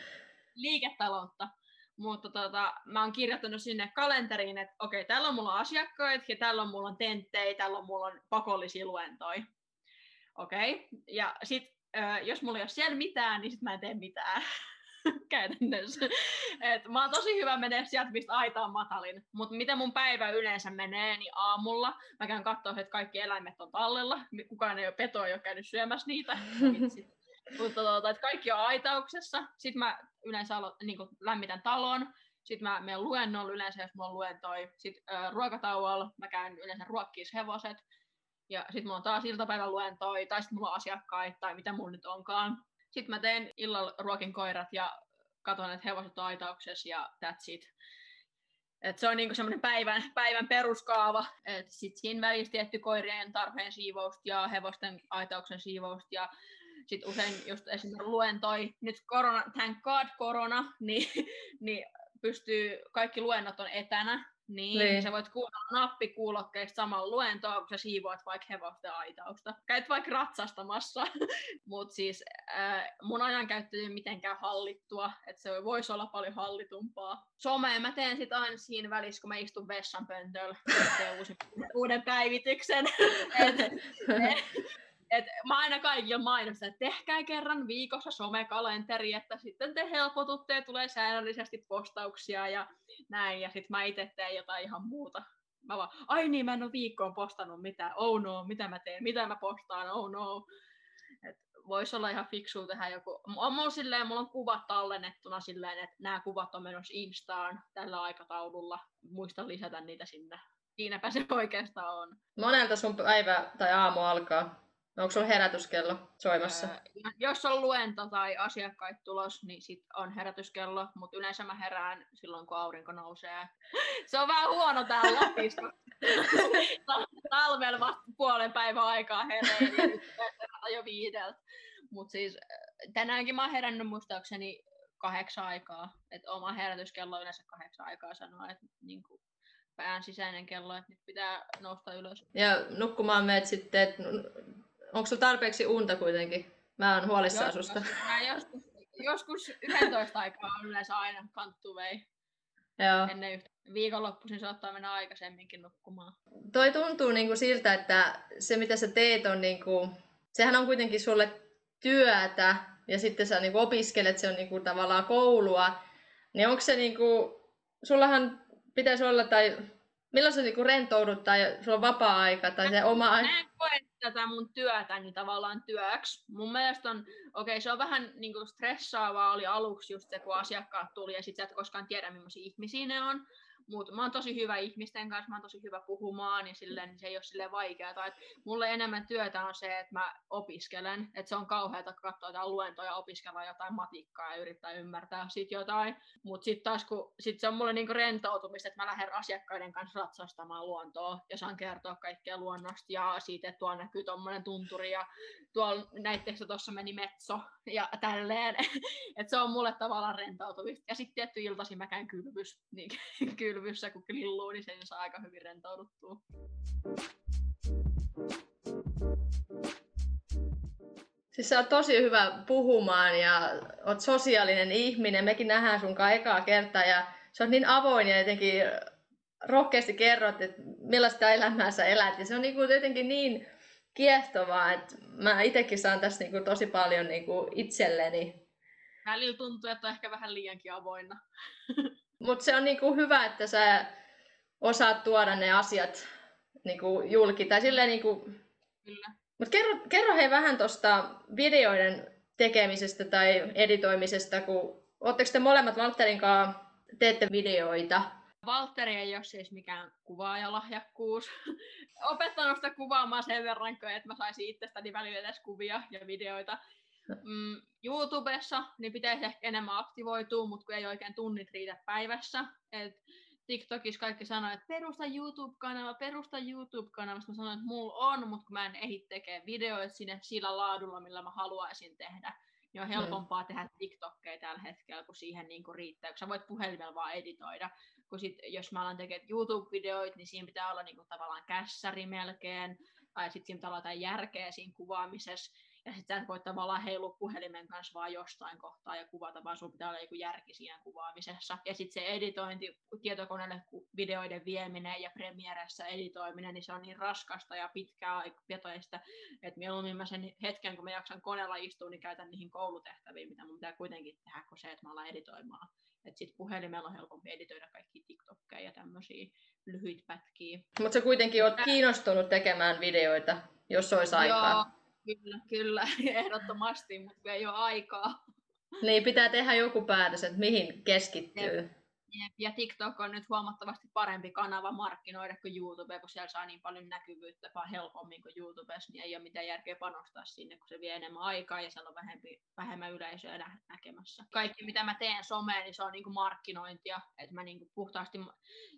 liiketaloutta. Mutta tota, mä oon kirjoittanut sinne kalenteriin, että okei, okay, täällä on mulla asiakkaita ja täällä on mulla tenttejä, täällä on mulla pakollisia luentoja. Okei, okay. ja ö, jos mulla ei ole siellä mitään, niin sit mä en tee mitään käytännössä. Et mä oon tosi hyvä menee sieltä, mistä aita on matalin. Mutta miten mun päivä yleensä menee, niin aamulla mä käyn katsoa, että kaikki eläimet on tallella. Kukaan ei ole petoa, ei ole käynyt syömässä niitä. Mutta tuota, että kaikki on aitauksessa. Sitten mä yleensä alo- niin lämmitän talon. Sitten mä menen luennolla yleensä, jos mulla on luentoi. Sitten äh, ruokatauolla mä käyn yleensä ruokkiis hevoset. Ja sitten mulla on taas iltapäivän luentoi, tai sitten mulla on asiakkaita, tai mitä mulla nyt onkaan. Sitten mä teen illalla ruokin koirat ja katson, että hevoset on aitauksessa ja that's it. Et se on niinku semmoinen päivän, päivän peruskaava. Sitten siinä välissä tietty koirien tarpeen siivousta ja hevosten aitauksen siivousta ja sitten usein just esimerkiksi luentoi, nyt korona, thank god korona, niin, niin pystyy, kaikki luennot on etänä, niin, niin. sä voit kuunnella nappikuulokkeista samalla luentoa, kun sä siivoat vaikka hevosten aitausta. Käyt vaikka ratsastamassa, mutta siis äh, mun ajankäyttö ei mitenkään hallittua, että se voisi olla paljon hallitumpaa. Someen mä teen sit aina siinä välissä, kun mä istun vessanpöntöllä, uusi, uuden päivityksen. et, et, et mä aina kaikille mainostan, että tehkää kerran viikossa somekalenteri, että sitten te helpotutte ja tulee säännöllisesti postauksia ja näin, ja sitten mä itse teen jotain ihan muuta. Mä vaan, ai niin, mä en ole viikkoon postannut mitään, oh no, mitä mä teen, mitä mä postaan, oh no. Et voisi olla ihan fiksu tehdä joku, on mulla, silleen, mulla on kuvat tallennettuna silleen, että nämä kuvat on menossa Instaan tällä aikataululla, muista lisätä niitä sinne. Siinäpä se oikeastaan on. Monelta sun päivä tai aamu alkaa? Onko sulla herätyskello soimassa? Öö, jos on luento tai asiakkaita tulos, niin sit on herätyskello, mutta yleensä mä herään silloin, kun aurinko nousee. Se on vähän huono täällä Lapissa, talvella vasta puolen päivän aikaa hereen ja jo viideltä. Mutta siis tänäänkin mä oon herännyt muistaakseni kahdeksan aikaa. Et oma herätyskello yleensä kahdeksan aikaa sanoa, että niinku, pään sisäinen kello, että nyt pitää nousta ylös. Ja nukkumaan meet sitten, että Onko sulla tarpeeksi unta kuitenkin? Mä oon huolissaan joskus, susta. Mä joskus, joskus 11 aikaa on yleensä aina kanttu vei. Joo. Ennen yhtä. Viikonloppuisin saattaa mennä aikaisemminkin nukkumaan. Toi tuntuu niinku siltä, että se mitä sä teet on niinku, sehän on kuitenkin sulle työtä ja sitten sä niinku opiskelet, se on niinku tavallaan koulua. Niin onko se niinku, sullahan pitäisi olla tai milloin sä niinku rentoudut tai sulla on vapaa-aika tai se oma... Mä en koe tätä mun työtä niin tavallaan työksi. Mun mielestä on, okei okay, se on vähän niin kuin stressaavaa oli aluksi just se, kun asiakkaat tuli ja sit sä et koskaan tiedä, millaisia ihmisiä ne on. Mutta mä oon tosi hyvä ihmisten kanssa, mä oon tosi hyvä puhumaan, niin, silleen, niin se ei ole silleen vaikeaa. Et mulle enemmän työtä on se, että mä opiskelen. Että se on kauheata katsoa jotain luentoja, opiskella jotain matikkaa ja yrittää ymmärtää sit jotain. Mutta sitten taas kun sit se on mulle niinku rentoutumista, että mä lähden asiakkaiden kanssa ratsastamaan luontoa ja saan kertoa kaikkea luonnosta ja siitä, että tuolla näkyy tuommoinen tunturi ja tuolla näittekö tuossa meni metso ja tälleen. että se on mulle tavallaan rentoutumista. Ja sitten tietty iltasi mä käyn kylvys, niin kylvyssä kun lilluu, niin sen saa aika hyvin rentouduttua. Siis sä oot tosi hyvä puhumaan ja oot sosiaalinen ihminen. Mekin nähdään sun ekaa kertaa ja sä oot niin avoin ja jotenkin rohkeasti kerrot, että millaista elämää sä elät. Ja se on niin kuin jotenkin niin kiehtovaa, että mä itsekin saan tässä niin kuin tosi paljon niin kuin itselleni. Välillä tuntuu, että on ehkä vähän liiankin avoinna. Mutta se on niinku hyvä, että sä osaat tuoda ne asiat niinku julki. Tai silleen niinku... Kyllä. Mut kerro, kerro hei vähän tuosta videoiden tekemisestä tai editoimisesta, kun ootteko te molemmat Valtterin kanssa teette videoita? Valtteri ei ole siis mikään kuvaajalahjakkuus. Opettanut sitä kuvaamaan sen verran, että mä saisin itsestäni välillä edes kuvia ja videoita mm, YouTubessa niin pitäisi ehkä enemmän aktivoitua, mutta kun ei oikein tunnit riitä päivässä. Et TikTokissa kaikki sanoo, että perusta YouTube-kanava, perusta YouTube-kanava. Mä sanoin, että mulla on, mutta kun mä en ehdi tekemään videoita sinne sillä laadulla, millä mä haluaisin tehdä, niin on helpompaa mm. tehdä TikTokkeja tällä hetkellä, kun siihen niin kuin riittää, kun sä voit puhelimella vaan editoida. Kun sit, jos mä alan tekemään YouTube-videoita, niin siinä pitää olla niin kuin, tavallaan kässäri melkein, tai sitten siinä pitää olla jotain järkeä siinä kuvaamisessa. Ja sitten sä et voi tavallaan heilua puhelimen kanssa vaan jostain kohtaa ja kuvata, vaan sun pitää olla joku järki siinä kuvaamisessa. Ja sitten se editointi, tietokoneelle videoiden vieminen ja Premieressä editoiminen, niin se on niin raskasta ja pitkää aikaista, että mieluummin mä sen hetken, kun mä jaksan koneella istua, niin käytän niihin koulutehtäviin, mitä mun pitää kuitenkin tehdä, kun se, että mä alan editoimaan. Että sitten puhelimella on helpompi editoida kaikki TikTokkeja ja tämmöisiä lyhyitä pätkiä. Mutta sä kuitenkin oot kiinnostunut tekemään videoita, jos olisi aikaa. Joo, kyllä, kyllä, ehdottomasti, mutta ei ole aikaa. Niin, pitää tehdä joku päätös, että mihin keskittyy. Jep. Ja TikTok on nyt huomattavasti parempi kanava markkinoida kuin YouTube, kun siellä saa niin paljon näkyvyyttä vaan helpommin kuin YouTubessa, niin ei ole mitään järkeä panostaa sinne, kun se vie enemmän aikaa ja siellä on vähempi, vähemmän yleisöä nä- näkemässä. Kaikki mitä mä teen someen, niin se on niin markkinointia, että mä niin puhtaasti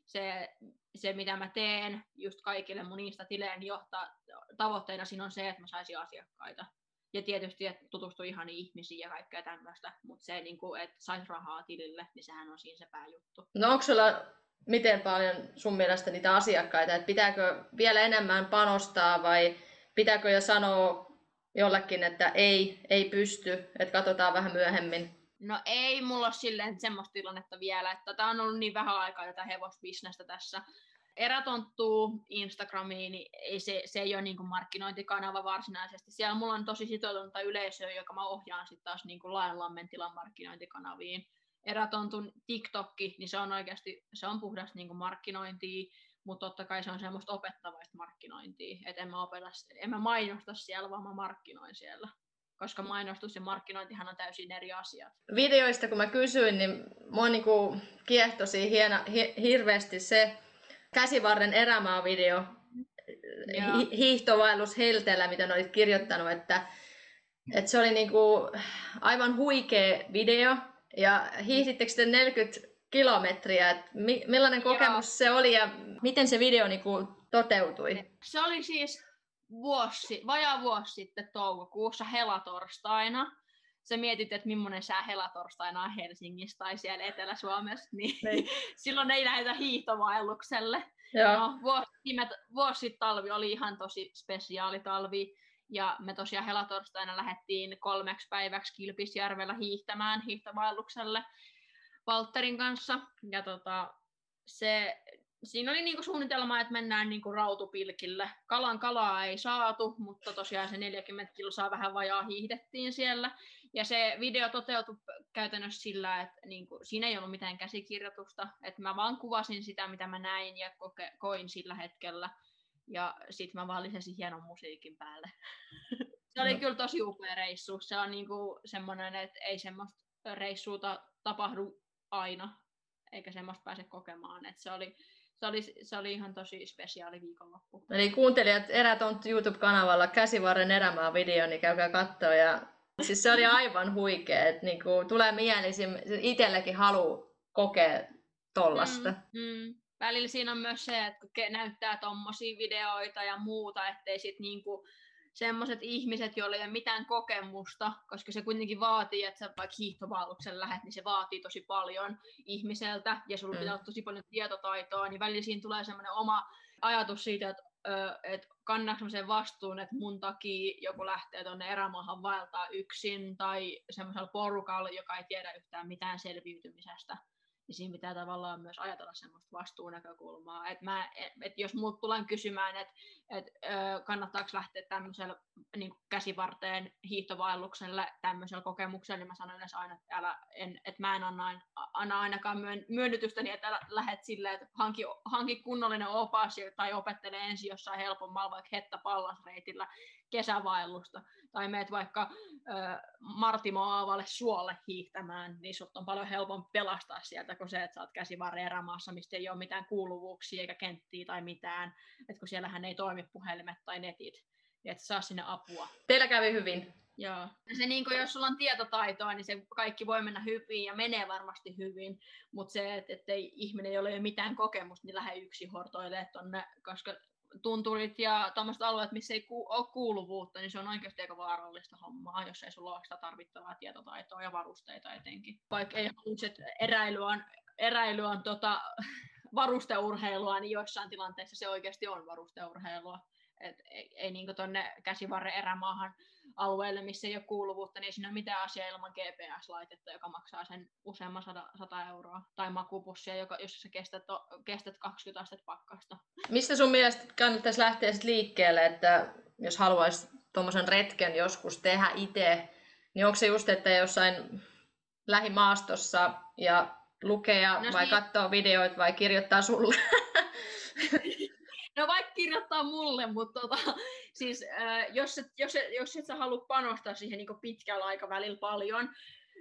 se, se, mitä mä teen just kaikille mun niistä tileen johtaa, tavoitteena siinä on se, että mä saisin asiakkaita ja tietysti, että tutustuu ihan ihmisiin ja kaikkea tämmöistä, mutta se, niin kuin, että saisi rahaa tilille, niin sehän on siinä se pääjuttu. No onko sulla miten paljon sun mielestä niitä asiakkaita, että pitääkö vielä enemmän panostaa vai pitääkö jo sanoa jollekin, että ei, ei pysty, että katsotaan vähän myöhemmin? No ei mulla ole silleen semmoista tilannetta vielä, että tämä on ollut niin vähän aikaa tätä hevosbisnestä tässä, erätonttuu Instagramiin, niin ei se, se ei ole niin kuin markkinointikanava varsinaisesti. Siellä mulla on tosi sitoutunutta yleisöä, joka mä ohjaan sitten taas niin kuin Laajanlammen tilan markkinointikanaviin. Erätontun TikTokki, niin se on oikeasti, se on puhdasta niin kuin markkinointia, mutta totta kai se on semmoista opettavaista markkinointia. Että en mä, opeta, en mä mainosta siellä, vaan mä markkinoin siellä koska mainostus ja markkinointihan on täysin eri asiat. Videoista kun mä kysyin, niin mua niinku kiehtosi hieno, hi, hirveästi se, käsivarren erämaavideo, hi- hiihtovaellus Helteellä, mitä olit kirjoittanut, että, että se oli niinku aivan huikea video, ja hiihdittekö te 40 kilometriä, että mi- millainen kokemus Joo. se oli ja miten se video niinku toteutui? Se oli siis vuosi, vajaa vuosi sitten toukokuussa helatorstaina. Sä mietit, että millainen sää helatorstaina on Helsingissä tai siellä Etelä-Suomessa, niin, niin. silloin ei lähdetä hiihtovaellukselle. No, vuosi, vuosi talvi oli ihan tosi spesiaali talvi, ja me tosiaan helatorstaina lähdettiin kolmeksi päiväksi Kilpisjärvellä hiihtämään hiihtovaellukselle Valterin kanssa. Ja tota, se siinä oli niinku suunnitelma, että mennään niinku rautupilkille. Kalan kalaa ei saatu, mutta tosiaan se 40 kilsaa vähän vajaa hiihdettiin siellä. Ja se video toteutui käytännössä sillä, että niinku, siinä ei ollut mitään käsikirjoitusta. Että mä vaan kuvasin sitä, mitä mä näin ja koke, koin sillä hetkellä. Ja sitten mä vaan lisäsin hienon musiikin päälle. se oli no. kyllä tosi upea reissu. Se on niinku semmoinen, että ei semmoista reissuuta tapahdu aina, eikä semmoista pääse kokemaan. Et se oli, se oli, se oli ihan tosi spesiaali viikonloppu. Eli kuuntelijat Erätont YouTube-kanavalla Käsivarren erämaa video, niin käykää katsoa. Ja, siis se oli aivan huikea, että niinku, tulee mieleen, itsellekin halu kokea tollasta. Mm, mm. Välillä siinä on myös se, että kun näyttää tommosia videoita ja muuta, ettei sit niinku, semmoiset ihmiset, joilla ei ole mitään kokemusta, koska se kuitenkin vaatii, että sä vaikka hiihtovaelluksen lähet, niin se vaatii tosi paljon ihmiseltä ja sulla mm. pitää olla tosi paljon tietotaitoa, niin välillä siinä tulee semmoinen oma ajatus siitä, että että kannaanko sen vastuun, että mun takia joku lähtee tuonne erämaahan vaeltaa yksin tai semmoisella porukalla, joka ei tiedä yhtään mitään selviytymisestä niin siinä pitää tavallaan myös ajatella semmoista vastuunäkökulmaa. Et mä, et jos muut tulen kysymään, että et, kannattaako lähteä tämmöisellä niin käsivarteen hiihtovaellukselle tämmöisellä kokemuksella, niin mä sanon yleensä aina, että, älä, en, että mä en anna, anna ainakaan myön, myönnytystä niin, että lähdet silleen, että hanki, hanki kunnollinen opas tai opettele ensin jossain helpommalla, vaikka hetta pallasreitillä kesävaellusta, tai meet vaikka ö, Martimo Aavalle suolle hiihtämään, niin sut on paljon helpompi pelastaa sieltä kuin se, että sä oot käsivarren erämaassa, mistä ei ole mitään kuuluvuuksia eikä kenttiä tai mitään, että kun siellähän ei toimi puhelimet tai netit, niin et saa sinne apua. Teillä kävi hyvin. Joo. Se, niin kuin, jos sulla on tietotaitoa, niin se kaikki voi mennä hyvin ja menee varmasti hyvin, mutta se, että ettei ihminen, jolla ei ole mitään kokemusta, niin lähde yksi hortoilemaan tonne, koska tunturit ja tämmöiset alueet, missä ei ku- ole kuuluvuutta, niin se on oikeasti aika vaarallista hommaa, jos ei sulla ole sitä tarvittavaa tietotaitoa ja varusteita etenkin. Vaikka ei halua, että eräily on, eräily on tota, varusteurheilua, niin joissain tilanteissa se oikeasti on varusteurheilua. Et ei, ei niin tuonne käsivarren erämaahan alueelle, missä ei ole kuuluvuutta, niin ei siinä ole mitään asiaa ilman GPS-laitetta, joka maksaa sen useamman sata, sata euroa. Tai makupussia, joka, jos sä kestät, kestät 20 astetta pakkasta. Mistä sun mielestä kannattaisi lähteä sit liikkeelle, että jos haluaisi tuommoisen retken joskus tehdä itse, niin onko se just, että jossain lähimaastossa ja lukea no vai niin. katsoa videoita vai kirjoittaa sulle? No vaikka kirjoittaa mulle, mutta tota, siis, äh, jos, et, jos, et, jos et sä halua panostaa siihen niin pitkällä aikavälillä paljon,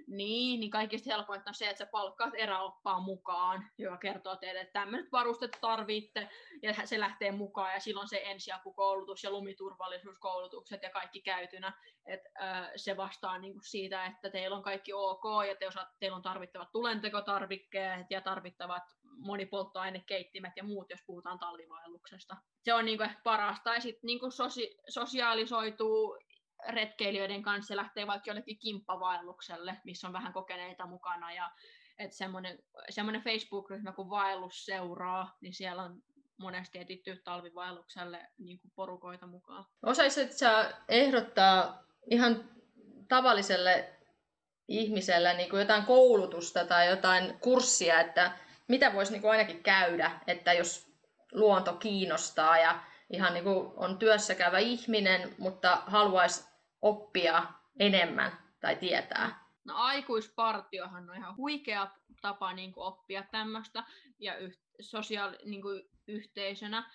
niin, niin kaikista helpointa on se, että sä palkkaat eräoppaa mukaan, joka kertoo teille, että tämmöiset varusteet tarvitte, ja se lähtee mukaan, ja silloin se ensiapukoulutus ja lumiturvallisuuskoulutukset ja kaikki käytynä, että äh, se vastaa niin kuin siitä, että teillä on kaikki ok, ja te osaat, teillä on tarvittavat tulentekotarvikkeet ja tarvittavat monipolttoainekeittimet ja muut, jos puhutaan talvivaelluksesta. Se on niin kuin parasta, ja sitten niin sosi- sosiaalisoituu retkeilijöiden kanssa lähtee vaikka jollekin kimppavaellukselle, missä on vähän kokeneita mukana ja että semmoinen, semmoinen Facebook-ryhmä kuin Vaellus seuraa, niin siellä on monesti etitty talvivaellukselle niin kuin porukoita mukaan. Osaisit sä ehdottaa ihan tavalliselle ihmiselle niin kuin jotain koulutusta tai jotain kurssia, että mitä voisi niin ainakin käydä, että jos luonto kiinnostaa ja ihan niin kuin on työssä käyvä ihminen, mutta haluaisi oppia enemmän tai tietää? No aikuispartiohan on ihan huikea tapa niin kuin oppia tämmöistä ja yh- sosiaali- niin kuin yhteisönä.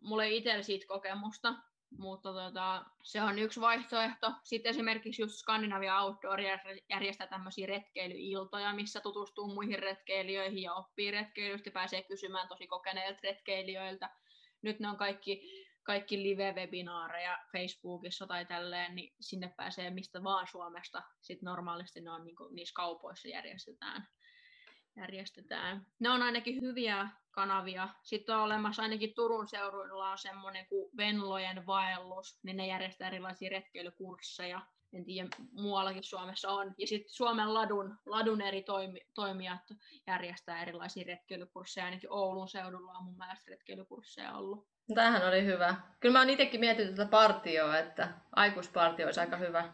Mulla ei itsellä siitä kokemusta, mutta tota, se on yksi vaihtoehto. Sitten esimerkiksi just Skandinavia Outdoor järjestää tämmöisiä retkeilyiltoja, missä tutustuu muihin retkeilijöihin ja oppii retkeilystä ja pääsee kysymään tosi kokeneilta retkeilijöiltä. Nyt ne on kaikki kaikki live-webinaareja Facebookissa tai tälleen, niin sinne pääsee mistä vaan Suomesta. Sitten normaalisti ne on niin niissä kaupoissa järjestetään. Järjestetään. Ne on ainakin hyviä kanavia. Sitten on olemassa ainakin Turun seuduilla on semmoinen kuin Venlojen vaellus, niin ne järjestää erilaisia retkeilykursseja. En tiedä, muuallakin Suomessa on. Ja sitten Suomen ladun, ladun eri toimi, toimijat järjestää erilaisia retkeilykursseja. Ainakin Oulun seudulla on mun mielestä retkeilykursseja ollut. Tämähän oli hyvä. Kyllä mä oon itsekin miettinyt tätä partioa, että aikuispartio olisi aika hyvä.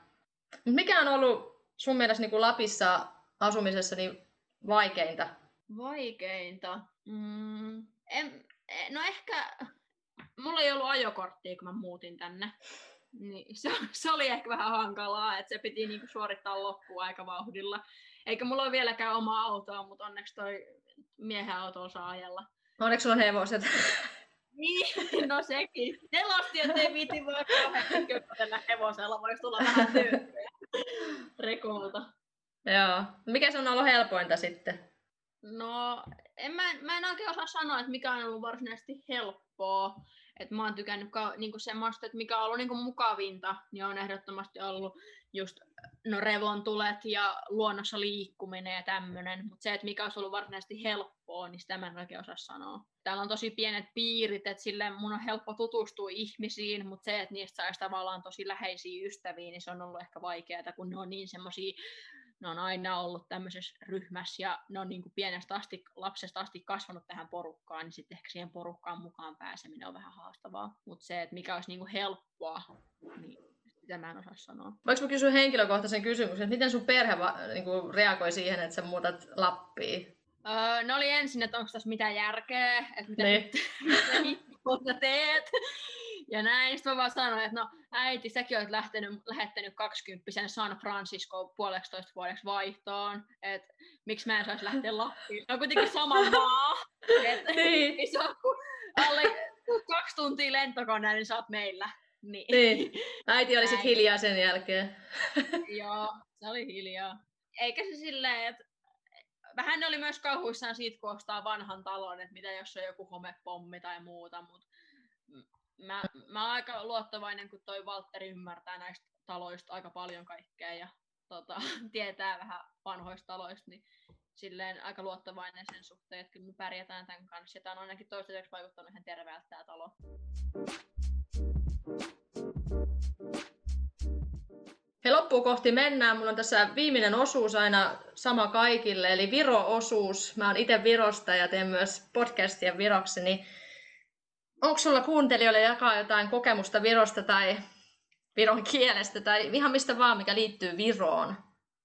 Mikä on ollut sun mielestä niin kuin Lapissa asumisessa niin vaikeinta? Vaikeinta? Mm, en, no ehkä, mulla ei ollut ajokorttia, kun mä muutin tänne. Niin, se, se oli ehkä vähän hankalaa, että se piti niinku suorittaa loppuun aika vauhdilla. Eikä mulla ole vieläkään omaa autoa, mutta onneksi toi miehen auto osaa ajella. Onneksi sulla on hevoset. Niin, no sekin. Nelosti, ettei viiti voi köpötellä hevosella, voisi tulla vähän tyyppiä rekolta. Joo. Mikä se on ollut helpointa sitten? No, en, mä, mä en oikein osaa sanoa, että mikä on ollut varsinaisesti helppoa. Et mä oon tykännyt ka, niinku semmoista, että mikä on ollut niinku mukavinta, niin on ehdottomasti ollut just no revontulet ja luonnossa liikkuminen ja tämmöinen. Mutta se, että mikä olisi ollut varsinaisesti helppoa, niin sitä mä en oikein osaa sanoa. Täällä on tosi pienet piirit, että sille mun on helppo tutustua ihmisiin, mutta se, että niistä saisi tavallaan tosi läheisiä ystäviä, niin se on ollut ehkä vaikeaa, kun ne on niin semmoisia ne on aina ollut tämmöisessä ryhmässä ja ne on niin kuin pienestä asti, lapsesta asti kasvanut tähän porukkaan, niin sitten ehkä siihen porukkaan mukaan pääseminen on vähän haastavaa. Mutta se, että mikä olisi niin kuin helppoa, niin sitä mä en osaa sanoa. Voinko mä kysyä henkilökohtaisen kysymyksen, että miten sun perhe va- niin kuin reagoi siihen, että sä muutat Lappiin? Öö, ne oli ensin, että onko tässä mitään järkeä, että mitä, niin. mitä teet. Ja näin, sitten mä vaan sanoin, että no äiti, säkin olet lähtenyt, lähettänyt 20 San Francisco puolestoista vuodeksi vaihtoon, että miksi mä en saisi lähteä Lappiin. Se on kuitenkin sama maa, että niin. se on alle kaksi tuntia lentokoneen, niin sä oot meillä. Niin. niin. Äiti oli sitten hiljaa sen jälkeen. Joo, se oli hiljaa. Eikä se silleen, että vähän ne oli myös kauhuissaan siitä, kun ostaa vanhan talon, että mitä jos on joku homepommi tai muuta, mutta mä, mä oon aika luottavainen, kun toi Valtteri ymmärtää näistä taloista aika paljon kaikkea ja tota, tietää vähän vanhoista taloista, niin silleen aika luottavainen sen suhteen, että kyllä me pärjätään tämän kanssa. Ja tämä on ainakin toistaiseksi vaikuttanut ihan terveeltä tämä talo. He loppuun kohti mennään. Mulla on tässä viimeinen osuus aina sama kaikille, eli Viro-osuus. Mä oon itse Virosta ja teen myös podcastia Viroksi, niin onko sulla kuuntelijoille jakaa jotain kokemusta Virosta tai Viron kielestä tai ihan mistä vaan, mikä liittyy Viroon?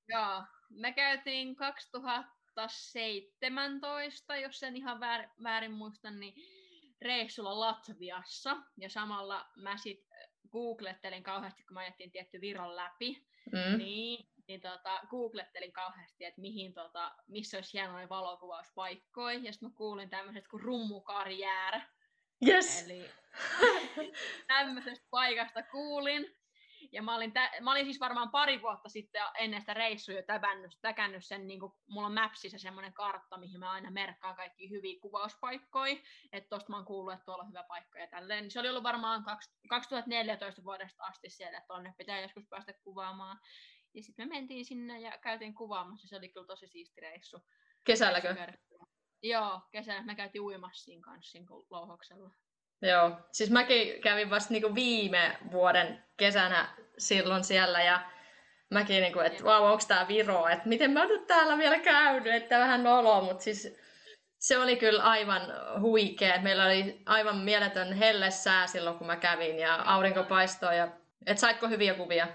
Joo, me käytiin 2017, jos en ihan väärin, väärin muista, niin reissulla Latviassa. Ja samalla mä sit googlettelin kauheasti, kun mä ajettiin tietty Viron läpi. Mm. Niin, niin tota, googlettelin kauheasti, että mihin, tota, missä olisi hienoja valokuvauspaikkoja. Ja sitten mä kuulin tämmöiset kuin Rummukarjär. Yes. Eli tämmöisestä paikasta kuulin. Ja mä olin, tä- mä olin siis varmaan pari vuotta sitten ennen sitä reissua jo täbännyt, täkännyt sen, niin kuin, mulla on Mapsissa semmoinen kartta, mihin mä aina merkkaan kaikki hyviä kuvauspaikkoja, että tosta mä oon kuullut, että tuolla on hyvä paikka ja tälleen. Se oli ollut varmaan 2014 vuodesta asti siellä, että tonne pitää joskus päästä kuvaamaan. Ja sitten me mentiin sinne ja käytiin kuvaamassa, se oli kyllä tosi siisti reissu. Kesälläkö? Joo, kesällä me käytiin uimassa siinä kanssa siinä louhoksella. Joo, siis mäkin kävin vasta niinku viime vuoden kesänä silloin siellä ja mäkin, niinku, että vau, wow, onko tämä Viro, että miten mä oon täällä vielä käynyt, että vähän nolo, mutta siis se oli kyllä aivan huikea. Meillä oli aivan mieletön helle sää silloin, kun mä kävin ja aurinko paistoi. Ja... Et saitko hyviä kuvia?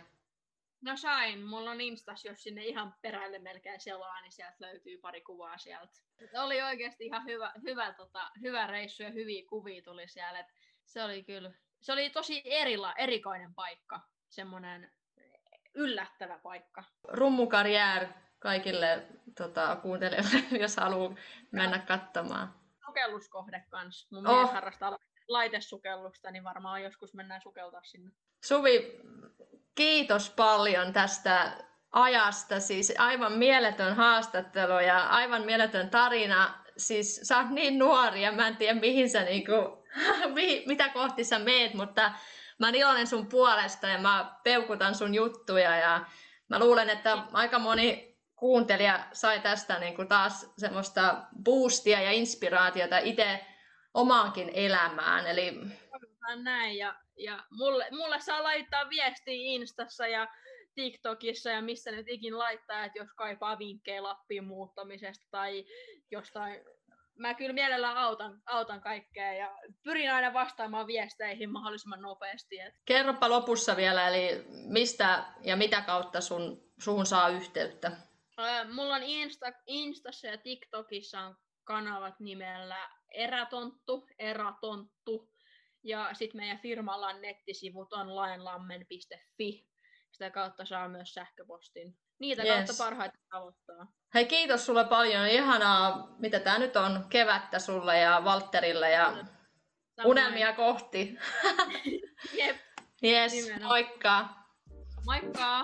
No sain. Mulla on Instas, jos sinne ihan perälle melkein selaa, niin sieltä löytyy pari kuvaa sieltä. Oli oikeasti ihan hyvä, hyvä, tota, hyvä reissu ja hyviä kuvia tuli siellä. Et se oli kyllä, se oli tosi erila, erikoinen paikka. Semmoinen yllättävä paikka. Rummukarjär kaikille tota, kuuntelijoille, jos haluaa mennä katsomaan. Sukelluskohde kanssa. Mun oh. mies harrastaa laitesukellusta, niin varmaan joskus mennään sukeltaa sinne. Suvi, kiitos paljon tästä ajasta. Siis aivan mieletön haastattelu ja aivan mieletön tarina. Siis sä oot niin nuori ja mä en tiedä mihin sä niinku, mitä kohti sä meet, mutta mä oon iloinen sun puolesta ja mä peukutan sun juttuja ja mä luulen, että aika moni kuuntelija sai tästä niin kuin taas semmoista boostia ja inspiraatiota itse omaankin elämään. Eli... Näin, ja, ja mulle, mulle saa laittaa viestiä Instassa ja TikTokissa ja missä nyt ikin laittaa, että jos kaipaa vinkkejä Lappiin muuttamisesta tai jostain mä kyllä mielellään autan, autan kaikkea ja pyrin aina vastaamaan viesteihin mahdollisimman nopeasti. Et. Kerropa lopussa vielä, eli mistä ja mitä kautta sun, suhun saa yhteyttä? mulla on Insta, Instassa ja TikTokissa on kanavat nimellä Erätonttu, Eratonttu. Ja sitten meidän firmalla on nettisivut onlinelammen.fi. Sitä kautta saa myös sähköpostin. Niitä yes. kautta parhaiten tavoittaa. Hei kiitos sulle paljon. Ihanaa, mitä tämä nyt on, kevättä sulle ja Valterille ja Samoin. unelmia kohti. Jep. Yes, moikka. Moikka.